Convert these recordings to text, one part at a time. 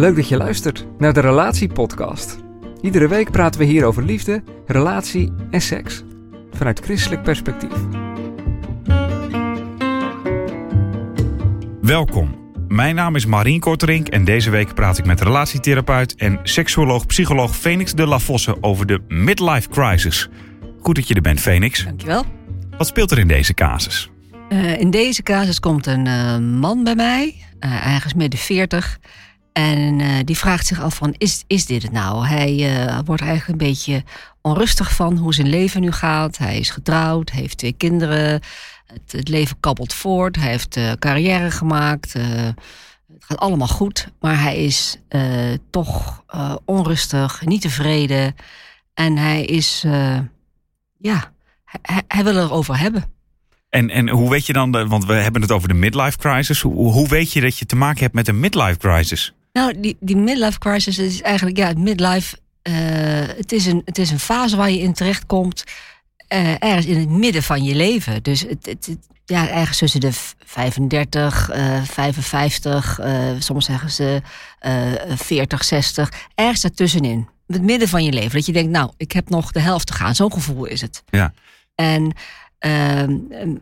Leuk dat je luistert naar de Relatiepodcast. Iedere week praten we hier over liefde, relatie en seks. Vanuit christelijk perspectief. Welkom. Mijn naam is Marien Korterink en deze week praat ik met relatietherapeut en seksuoloog-psycholoog Phoenix de La Fosse over de midlife crisis. Goed dat je er bent, Phoenix. Dankjewel. Wat speelt er in deze casus? Uh, in deze casus komt een uh, man bij mij, uh, ergens midden 40. En die vraagt zich af van, is, is dit het nou? Hij wordt eigenlijk een beetje onrustig van hoe zijn leven nu gaat. Hij is getrouwd, heeft twee kinderen. Het, leven kabbelt voort. Hij heeft carrière gemaakt. het gaat allemaal goed. Maar hij is toch onrustig, niet tevreden. En hij is, ja, hij, hij wil erover hebben. En, en hoe weet je dan, want we hebben het over de midlife crisis. Hoe, hoe weet je dat je te maken hebt met een midlife crisis? Nou, die, die midlife crisis is eigenlijk, ja, het midlife. Uh, het, is een, het is een fase waar je in terechtkomt. Uh, ergens in het midden van je leven. Dus het, het, het ja, ergens tussen de 35, uh, 55, soms zeggen ze 40, 60. Ergens daartussenin. Het midden van je leven. Dat je denkt, nou, ik heb nog de helft te gaan. Zo'n gevoel is het. Ja. En uh,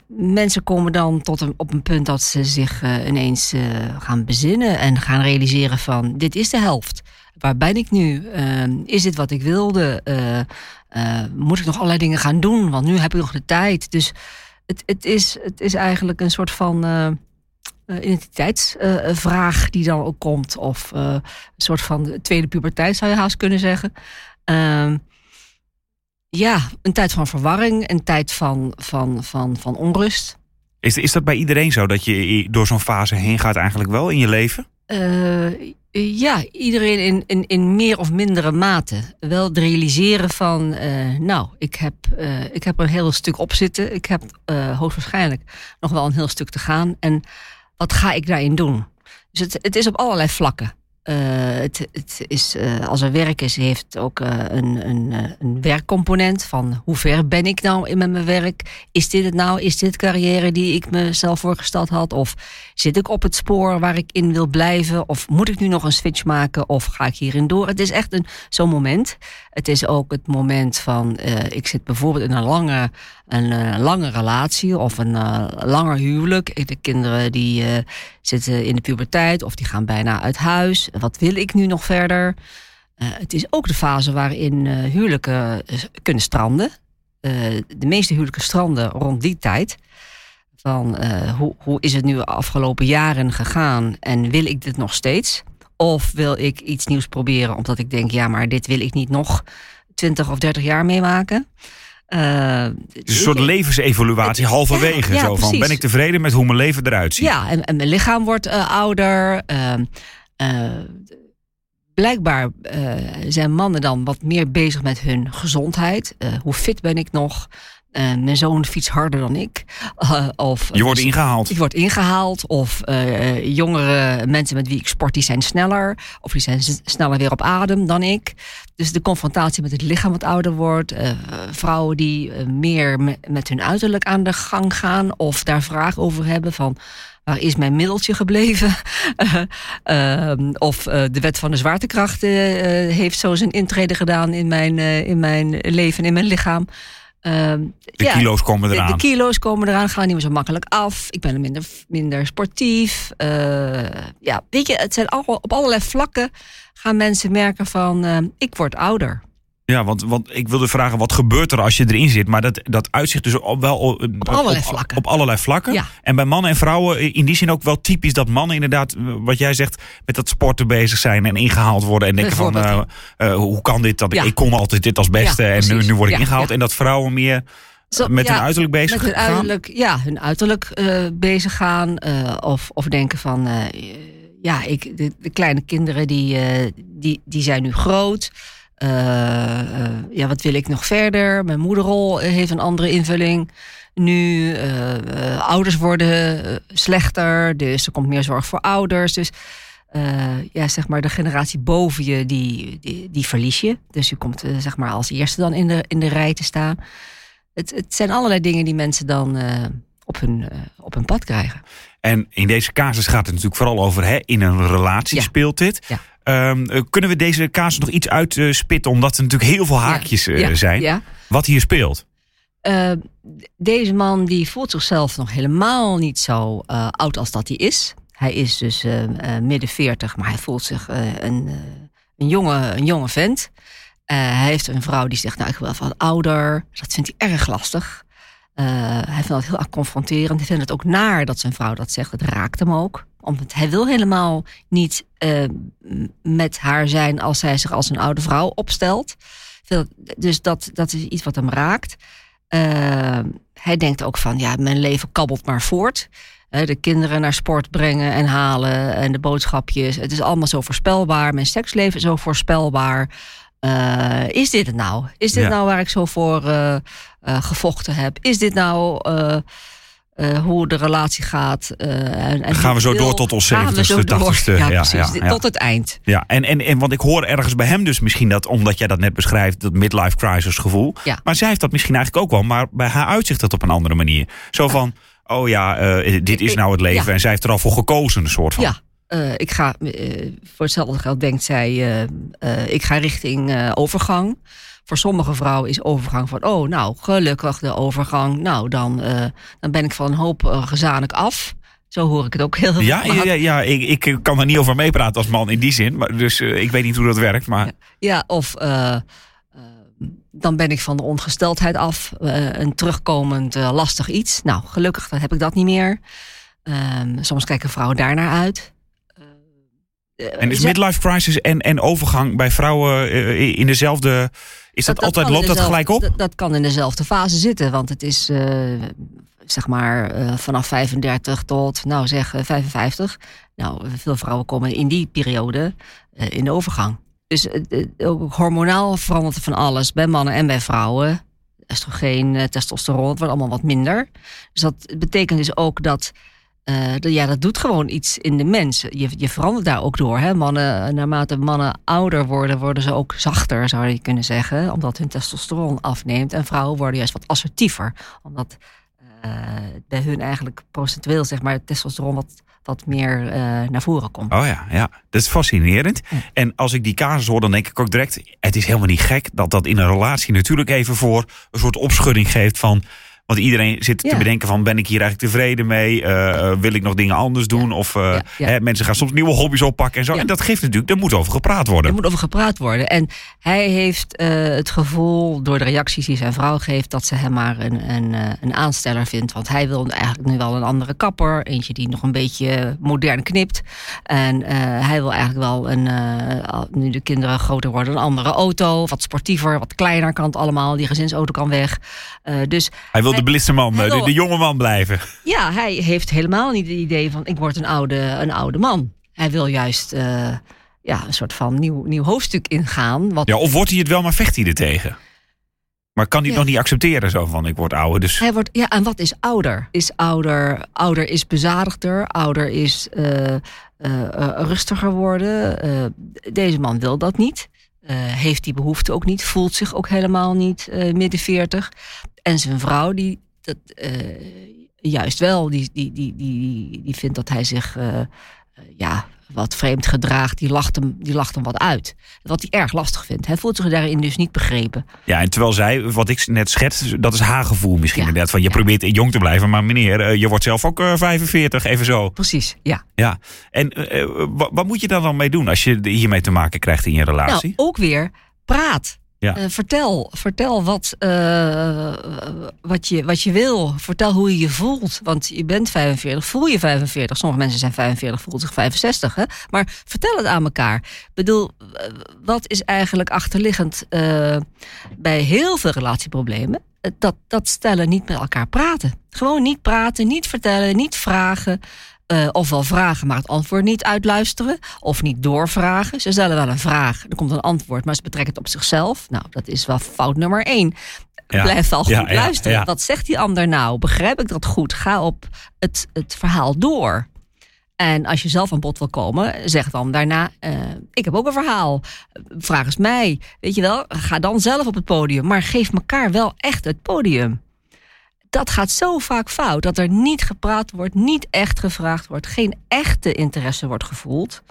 mensen komen dan tot een, op een punt dat ze zich uh, ineens uh, gaan bezinnen en gaan realiseren van dit is de helft. Waar ben ik nu? is dit wat ik wilde? moet ik nog allerlei dingen gaan doen? Want nu heb ik nog de tijd. Dus het, het, is, het is eigenlijk een soort van identiteitsvraag die dan ook komt. Of een soort van tweede puberteit zou je haast kunnen zeggen. Ehm, ja, een tijd van verwarring, een tijd van, van, van, van onrust. Is, is dat bij iedereen zo, dat je door zo'n fase heen gaat eigenlijk wel in je leven? Uh, ja, iedereen in, in, in meer of mindere mate. Wel het realiseren van, uh, nou, ik heb, uh, ik heb er een heel stuk op zitten. Ik heb hoogstwaarschijnlijk nog wel een heel stuk te gaan. En wat ga ik daarin doen? Dus het, het is op allerlei vlakken. Uh, het, is, uh, als er werk is, heeft ook uh, een, een, een, werkcomponent van hoe ver ben ik nou in met mijn werk? Is dit het nou? Is dit carrière die ik mezelf voorgesteld had? Of zit ik op het spoor waar ik in wil blijven? Of moet ik nu nog een switch maken? Of ga ik hierin door? Het is echt zo'n moment. Het is ook het moment van, ik zit bijvoorbeeld in een lange, een lange relatie of een langer huwelijk. De kinderen die zitten in de puberteit of die gaan bijna uit huis. Wat wil ik nu nog verder? Het is ook de fase waarin huwelijken kunnen stranden. de meeste huwelijken stranden rond die tijd. Van hoe, hoe is het nu de afgelopen jaren gegaan en wil ik dit nog steeds? Of wil ik iets nieuws proberen omdat ik denk, ja, maar dit wil ik niet nog 20 of 30 jaar meemaken? Uh, dus een soort levensevaluatie het, halverwege. Ja, zo van, ben ik tevreden met hoe mijn leven eruit ziet? Ja, en, en mijn lichaam wordt uh, ouder. Uh, blijkbaar zijn mannen dan wat meer bezig met hun gezondheid. hoe fit ben ik nog? Uh, mijn zoon fietst harder dan ik. Uh, of, je wordt ingehaald. Je wordt ingehaald. Of uh, jongere mensen met wie ik sport, die zijn sneller. Of die zijn sneller weer op adem dan ik. Dus de confrontatie met het lichaam wat ouder wordt. vrouwen die meer met hun uiterlijk aan de gang gaan. Of daar vragen over hebben van... Waar is mijn middeltje gebleven? Ehm, of de wet van de zwaartekracht heeft zo zijn intrede gedaan in mijn, in mijn leven, in mijn lichaam. Uh, de ja, kilo's komen eraan. De, de, kilo's komen eraan, gaan niet meer zo makkelijk af. Ik ben minder, minder sportief. Uh, ja, weet je, het zijn al, op allerlei vlakken gaan mensen merken van uh, ik word ouder. Ja, want, want ik wilde vragen, wat gebeurt er als je erin zit? Maar dat, dat uitzicht dus op, wel op, op allerlei vlakken. Op allerlei vlakken. Ja. En bij mannen en vrouwen in die zin ook wel typisch dat mannen inderdaad, wat jij zegt, met dat sporten bezig zijn en ingehaald worden. En denken van, uh, uh, hoe kan dit? Dat ja. ik, kon altijd dit als beste ja, en nu, nu word ik ingehaald. En dat vrouwen meer Zo, met ja, hun uiterlijk bezig met hun gaan? uiterlijk, ja, hun uiterlijk eh, bezig gaan. eh, of, of denken van, eh, ja, ik, de, de kleine kinderen die, eh, die, die zijn nu groot. Eh, eh, ja, wat wil ik nog verder? Mijn moederrol eh, heeft een andere invulling. Nu, ouders worden slechter, dus er komt meer zorg voor ouders. Dus ja, zeg maar, de generatie boven je, die, die, die verlies je. Dus je komt zeg maar als eerste dan in de, in de rij te staan. Het, het zijn allerlei dingen die mensen dan op, hun, op hun pad krijgen. En in deze casus gaat het natuurlijk vooral over hè, in een relatie Ja. speelt dit. Ja. Ehm, eh, kunnen we deze casus nog iets uitspitten? Omdat er natuurlijk heel veel haakjes eh, Ja, zijn. Ja. Wat hier speelt. Eh, deze man die voelt zichzelf nog helemaal niet zo oud als dat hij is. Hij is dus eh, midden 40, maar hij voelt zich een, een, jonge, een jonge vent. Hij heeft een vrouw die zegt, nou ik wil wel wat ouder. Dat vindt hij erg lastig. Hij vindt dat heel confronterend. Hij vindt het ook naar dat zijn vrouw dat zegt. Het raakt hem ook. Omdat hij wil helemaal niet eh, met haar zijn als zij zich als een oude vrouw opstelt. Dus dat, dat is iets wat hem raakt. Eh, hij denkt ook van, ja, mijn leven kabbelt maar voort. De kinderen naar sport brengen en halen en de boodschapjes. Het is allemaal zo voorspelbaar. Mijn seksleven is zo voorspelbaar. Eh, is dit het nou? Is dit Ja. nou waar ik zo voor gevochten heb? Is dit nou eh, hoe de relatie gaat? eh, en, en Gaan we zo wil- door tot ons gaan we 70ste, zo door. 80ste. Ja, Ja, precies. ja. Tot het eind. Ja, en, en, en want ik hoor ergens bij hem dus misschien dat, omdat jij dat net beschrijft, dat midlife crisis gevoel. Ja. Maar zij heeft dat misschien eigenlijk ook wel, maar bij haar uitzicht dat op een andere manier. Zo van, oh ja, eh, dit is nou het leven en zij heeft er al voor gekozen, een soort van. Ja, ik ga, voor hetzelfde geld denkt zij, ik ga richting overgang. Voor sommige vrouwen is overgang van, oh nou, gelukkig de overgang. Nou, dan, eh, dan ben ik van een hoop eh, gezamenlijk af. Zo hoor ik het ook heel Ja, ja, ja, ja, ik, ik kan er niet over meepraten als man in die zin. Maar dus eh, ik weet niet hoe dat werkt. Maar Ja. Ja, of dan ben ik van de ongesteldheid af. een terugkomend lastig iets. Nou, gelukkig dan heb ik dat niet meer. Ehm, soms kijken vrouwen daarnaar uit. Eh, en is midlife crisis en, en overgang bij vrouwen eh, in dezelfde. Is dat, altijd, loopt dat gelijk op? Dat, dat kan in dezelfde fase zitten. Want het is eh, zeg maar eh, vanaf 35 tot, nou zeg, eh, 55. Nou, veel vrouwen komen in die periode eh, in de overgang. Dus eh, eh, ook hormonaal verandert er van alles bij mannen en bij vrouwen. Oestrogeen, eh, testosteron, het wordt allemaal wat minder. Dus dat betekent dus ook dat. Eh, ja, dat doet gewoon iets in de mens. Je, je verandert daar ook door. Hè? Mannen, naarmate mannen ouder worden, worden ze ook zachter, zou je kunnen zeggen. Omdat hun testosteron afneemt. En vrouwen worden juist wat assertiever. Omdat eh, bij hun eigenlijk procentueel, zeg maar, het testosteron wat, wat meer eh, naar voren komt. Oh ja, ja, dat is fascinerend. Ja. En als ik die casus hoor, dan denk ik ook direct... het is helemaal niet gek dat dat in een relatie natuurlijk even voor... een soort opschudding geeft van... Want iedereen zit te bedenken van, ben ik hier eigenlijk tevreden mee? Eh, eh, wil ik nog dingen anders doen? Of eh, Ja. Hè, mensen gaan soms nieuwe hobby's oppakken en zo. En dat geeft natuurlijk, daar moet over gepraat worden. Er moet over gepraat worden. En hij heeft het gevoel, door de reacties die zijn vrouw geeft, dat ze hem maar een, een, een aansteller vindt. Want hij wil eigenlijk nu wel een andere kapper. Eentje die nog een beetje modern knipt. En hij wil eigenlijk wel, een, nu de kinderen groter worden, een andere auto. Wat sportiever, wat kleiner kan het allemaal. Die gezinsauto kan weg. Dus Hij wil de blitse man, hij eh, de, de jonge man blijven. ja, hij heeft helemaal niet het idee van ik word een oude, een oude man. Hij wil juist eh, ja, een soort van nieuw, nieuw hoofdstuk ingaan. Wat Ja, of wordt hij het wel, maar vecht hij er tegen? Maar kan hij Ja. nog niet accepteren zo van, ik word ouder, dus... Hij wordt, ja, en wat is ouder? Is ouder, ouder is bezadigder, ouder is eh, rustiger worden. Deze man wil dat niet. Heeft die behoefte ook niet, voelt zich ook helemaal niet eh, midden 40. En zijn vrouw, die dat, eh, juist wel, die, die, die, die, die vindt dat hij zich eh, eh, ja, wat vreemd gedraagt. Die lacht, hem, die lacht hem wat uit. Wat hij erg lastig vindt. Hij voelt zich daarin dus niet begrepen. Ja, en terwijl zij, wat ik net schets, dat is haar gevoel misschien Ja. inderdaad. Van je Ja. probeert jong te blijven, maar meneer, je wordt zelf ook eh, 45, even zo. Precies, ja. Ja. En wat, wat moet je daar dan mee doen als je hiermee te maken krijgt in je relatie? Nou, ook weer praat. Ja. Eh, vertel, vertel wat, eh, wat, je, wat je wil. Vertel hoe je je voelt. Want je bent 45, voel je 45. Sommige mensen zijn 45, voelt zich 65. Hè? Maar vertel het aan elkaar. Ik bedoel, eh, wat is eigenlijk achterliggend bij heel veel relatieproblemen? dat, dat stellen niet met elkaar praten. Gewoon niet praten, niet vertellen, niet vragen. Uh, ofwel vragen, maar het antwoord niet uitluisteren. Of niet doorvragen. Ze stellen wel een vraag, er komt een antwoord, maar ze betrekken het op zichzelf. Nou, dat is wel fout nummer één. Ja. Blijf al goed ja, luisteren. Wat zegt die ander nou? Begrijp ik dat goed? Ga op het, het verhaal door. En als je zelf aan bod wil komen, zeg dan daarna: uh, Ik heb ook een verhaal. Vraag eens mij. Weet je wel, ga dan zelf op het podium. Maar geef elkaar wel echt het podium. Dat gaat zo vaak fout dat er niet gepraat wordt, niet echt gevraagd wordt, geen echte interesse wordt gevoeld.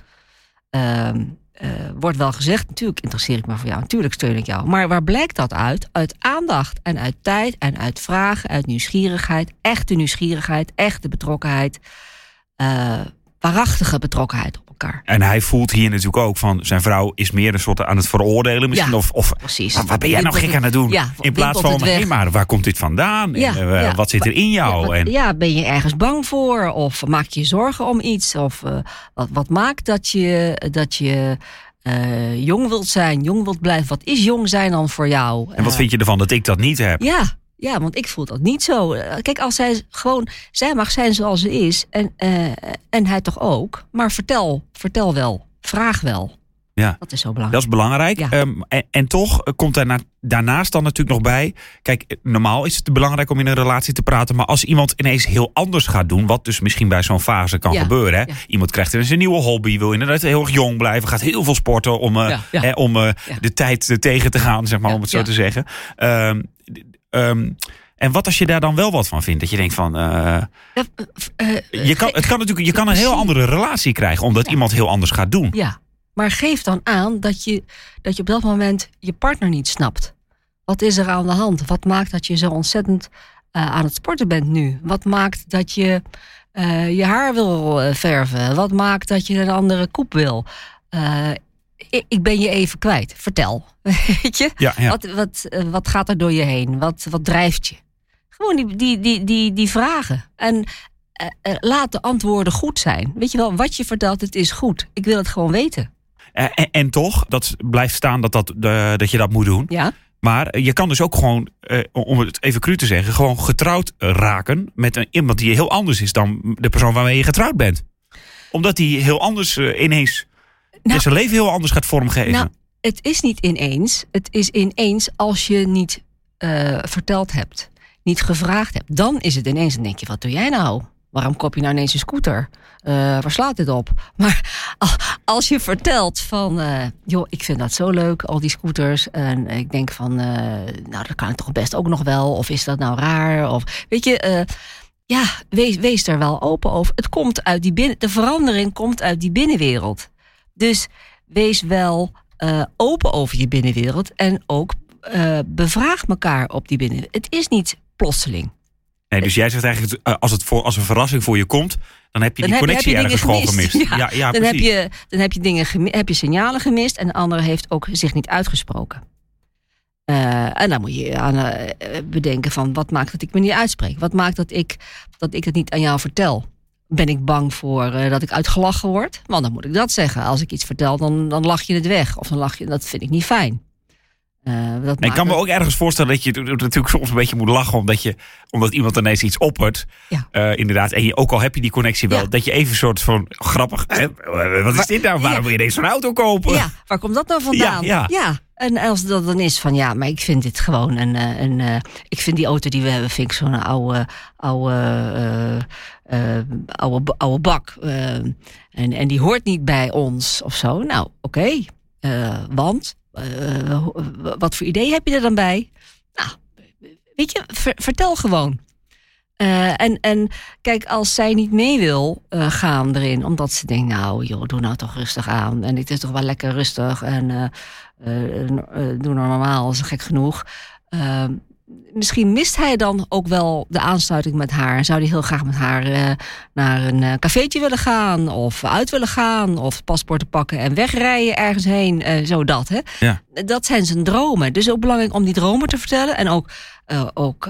Uh, uh, wordt wel gezegd, natuurlijk interesseer ik me voor jou, natuurlijk steun ik jou. Maar waar blijkt dat uit? Uit aandacht en uit tijd en uit vragen, uit nieuwsgierigheid, echte nieuwsgierigheid, echte betrokkenheid. Uh, waarachtige betrokkenheid op elkaar. En hij voelt hier natuurlijk ook van zijn vrouw is meer een soort aan het veroordelen misschien. Ja, of, of precies. Wat ben jij nou gek aan het doen? Ja, In plaats van, hé maar, waar komt dit vandaan? Ja, en, uh, wat zit er in jou? Ja, en, ja, ben je ergens bang voor? Of maak je je zorgen om iets? Of uh, wat, wat maakt dat je, dat je uh, jong wilt zijn, jong wilt blijven? Wat is jong zijn dan voor jou? En wat vind je ervan dat ik dat niet heb? Ja, ja, want ik voel dat niet zo. Kijk, als zij gewoon, zij mag zijn zoals ze is en, uh, en hij toch ook. Maar vertel, vertel wel, vraag wel. Ja, dat is zo belangrijk. Dat is belangrijk. Ja. Um, en, en, toch komt daarna, daarnaast dan natuurlijk nog bij. Kijk, normaal is het belangrijk om in een relatie te praten. Maar als iemand ineens heel anders gaat doen. Wat dus misschien bij zo'n fase kan Ja, gebeuren. Hè? ja. Iemand krijgt ineens een nieuwe hobby. Wil inderdaad heel erg jong blijven. Gaat heel veel sporten om, uh. Hè, om uh, de tijd tegen te gaan. Zeg maar, om het zo te zeggen. Um, um, en wat als je daar dan wel wat van vindt? Dat je denkt van. Uh, Ja, eh, je kan, het kan natuurlijk, je kan een heel andere relatie krijgen. Omdat Ja. iemand heel anders gaat doen. Ja, maar geef dan aan dat je, dat je op dat moment je partner niet snapt. Wat is er aan de hand? Wat maakt dat je zo ontzettend eh, aan het sporten bent nu? Wat maakt dat je eh, je haar wil eh, verven? Wat maakt dat je een andere koep wil? Ik, ben je even kwijt. Vertel. Weet je? Ja, ja. Wat, wat, eh, wat gaat er door je heen? Wat, wat drijft je? Gewoon die, die, die, die, die vragen. En eh, eh, laat de antwoorden goed zijn. Weet je wel, wat je vertelt, het is goed. Ik wil het gewoon weten. En, en, toch, dat blijft staan dat, dat, dat je dat moet doen. Ja? Maar je kan dus ook gewoon, eh, om het even cru te zeggen, gewoon getrouwd raken met een, iemand die heel anders is dan de persoon waarmee je getrouwd bent. Omdat die heel anders eh, ineens Nou- zijn leven heel anders gaat vormgeven. Nou, het is niet ineens. Het is ineens als je niet eh, verteld hebt, niet gevraagd hebt. Dan is het ineens. Dan denk je, wat doe jij nou? Waarom koop je nou ineens een scooter? Eh, waar slaat dit op? Maar al- als je vertelt van, eh, joh, ik vind dat zo leuk, al die scooters. En ik denk van, nou, dat kan ik toch best ook nog wel. Of is dat nou raar? Of weet je, ja, wees, wees er wel open over. Het komt uit die binnen, de verandering komt uit die binnenwereld. Dus wees wel eh, open over je binnenwereld en ook eh, bevraag elkaar op die binnenwereld. Het is niet plotseling. nee, dus jij zegt eigenlijk, eh, als het voor, als een verrassing voor je komt, dan heb je Dan die heb, connectie heb je ergens gewoon gemist. Ja, ja, dan, heb je, dan heb je dingen gemi- heb je signalen gemist en de ander heeft ook zich niet uitgesproken. En dan moet je aan bedenken van wat maakt dat ik me niet uitspreek? Wat maakt dat ik, dat ik het niet aan jou vertel? Ben ik bang voor eh, dat ik uitgelachen word? Want dan moet ik dat zeggen. Als ik iets vertel, dan, dan lach je het weg. Of dan lach je, dat vind ik niet fijn. Eh, dat En ik kan me ook ergens voorstellen dat je natuurlijk soms een beetje moet lachen. Omdat, je, omdat iemand ineens iets oppert. Ja. Eh, inderdaad. En je, ook al heb je die connectie wel. Ja. Dat je even een soort van grappig. Hè, wat is dit nou? Waarom Ja. wil je deze zo'n auto kopen? Ja, waar komt dat nou vandaan? Ja, ja. En als dat dan is van ja, maar ik vind dit gewoon een. eh, een eh, ik vind die auto die we hebben, vind ik zo'n oude, oude, eh, eh, oude, oude bak. eh, en, en die hoort niet bij ons of zo. Nou, oké. eh, want eh, ho- wat voor idee heb je er dan bij? Nou, weet je, ver- vertel gewoon. Eh, en, en kijk, als zij niet mee wil eh, gaan erin, omdat ze denkt, nou joh, doe nou toch rustig aan. En het is toch wel lekker rustig en eh, eh, eh, doe nou normaal, is gek genoeg. Misschien mist hij dan ook wel de aansluiting met haar. En zou hij heel graag met haar eh, naar een eh, cafeetje willen gaan, of uit willen gaan, of paspoorten pakken en wegrijden ergens heen. eh, zo dat, hè? Ja. Dat zijn zijn dromen. Dus ook belangrijk om die dromen te vertellen. En ook, ook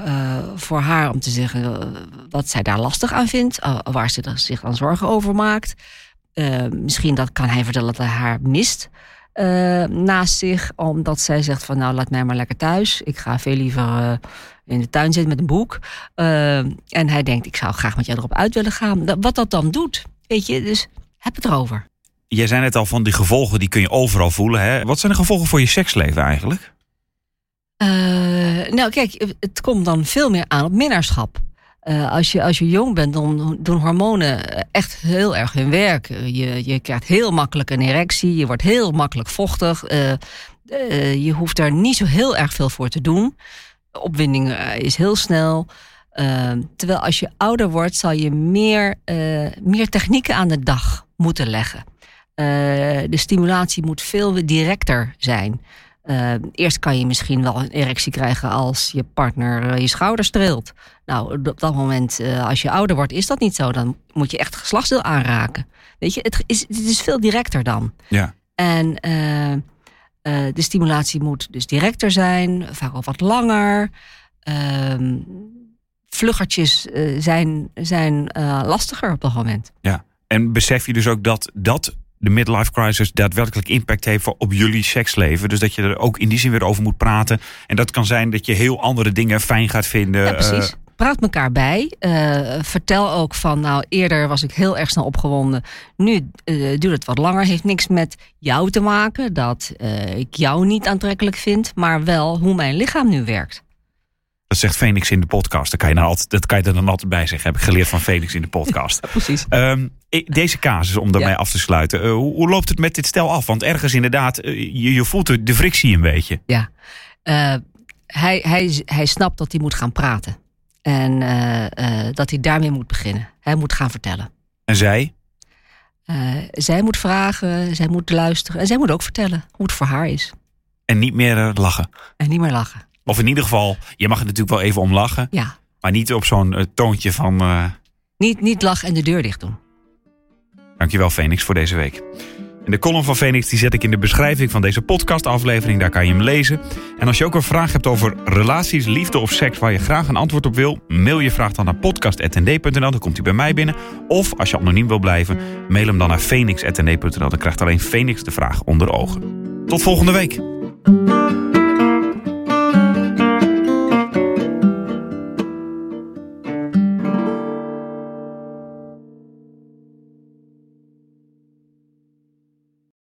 voor haar om te zeggen wat zij daar lastig aan vindt. waar ze zich dan zorgen over maakt. Misschien dat kan hij vertellen dat hij haar mist. Eh, naast zich, omdat zij zegt van nou laat mij maar lekker thuis. Ik ga veel liever, eh, in de tuin zit met een boek. eh, en hij denkt, ik zou graag met jou erop uit willen gaan. Dat- Wat dat dan doet, weet je, dus heb het erover. Jij zei net al van die gevolgen, die kun je overal voelen. Hè? Wat zijn de gevolgen voor je seksleven eigenlijk? Nou, kijk, het komt dan veel meer aan op minnaarschap. Eh, als, je, als je jong bent, dan doen hormonen echt heel erg hun werk. Eh, Je, je krijgt heel makkelijk een erectie, je wordt heel makkelijk vochtig. Eh, eh, je hoeft daar niet zo heel erg veel voor te doen. Opwinding eh, is heel snel. Eh, terwijl als je ouder wordt, zal je meer, eh, meer technieken aan de dag moeten leggen. Eh, de stimulatie moet veel directer zijn. Eh, eerst kan je misschien wel een erectie krijgen als je partner eh, je schouder streelt. Nou, op dat moment, eh, als je ouder wordt, is dat niet zo. Dan moet je echt geslachtsdeel aanraken. Weet je, het is, het is veel directer dan. Ja. En de stimulatie moet dus directer zijn, vaak ook wat langer. Ehm vluggertjes zijn, zijn lastiger op dat moment. En besef je dus ook dat, dat de midlife crisis daadwerkelijk impact heeft op jullie seksleven. Dus dat je er ook in die zin weer over moet praten. En dat kan zijn dat je heel andere dingen fijn gaat vinden. Ja, precies. Eh, Praat elkaar bij. Eh, vertel ook van, nou, eerder was ik heel erg snel opgewonden. Nu eh, duurt het wat langer. Heeft niks met jou te maken. Dat eh, ik jou niet aantrekkelijk vind. Maar wel hoe mijn lichaam nu werkt. Dat zegt Phoenix in de podcast. Dat kan je, nou altijd, dat kan je er dan altijd bij zeggen. Heb ik geleerd van Phoenix in de podcast. Precies. Ehm, deze casus, om daarmee Ja. af te sluiten. eh, hoe, hoe loopt het met dit stel af? Want ergens inderdaad, eh, je, je voelt de, de frictie een beetje. Ja. Eh, hij, hij, hij snapt dat hij moet gaan praten. En dat hij daarmee moet beginnen. Hij moet gaan vertellen. En zij? Zij moet vragen, zij moet luisteren. En zij moet ook vertellen hoe het voor haar is. En niet meer lachen. En niet meer lachen. Of in ieder geval, je mag er natuurlijk wel even om lachen. Ja. Maar niet op zo'n eh, toontje van... eh, Niet, niet lachen en de deur dicht doen. Dankjewel Phoenix voor deze week. En de column van Phoenix die zet ik in de beschrijving van deze podcastaflevering. Daar kan je hem lezen. En als je ook een vraag hebt over relaties, liefde of seks... waar je graag een antwoord op wil... mail je vraag dan naar podcast.nd.nl. Dan komt hij bij mij binnen. Of als je anoniem wil blijven, mail hem dan naar phoenix.nd.nl. Dan krijgt alleen Phoenix de vraag onder ogen. Tot volgende week.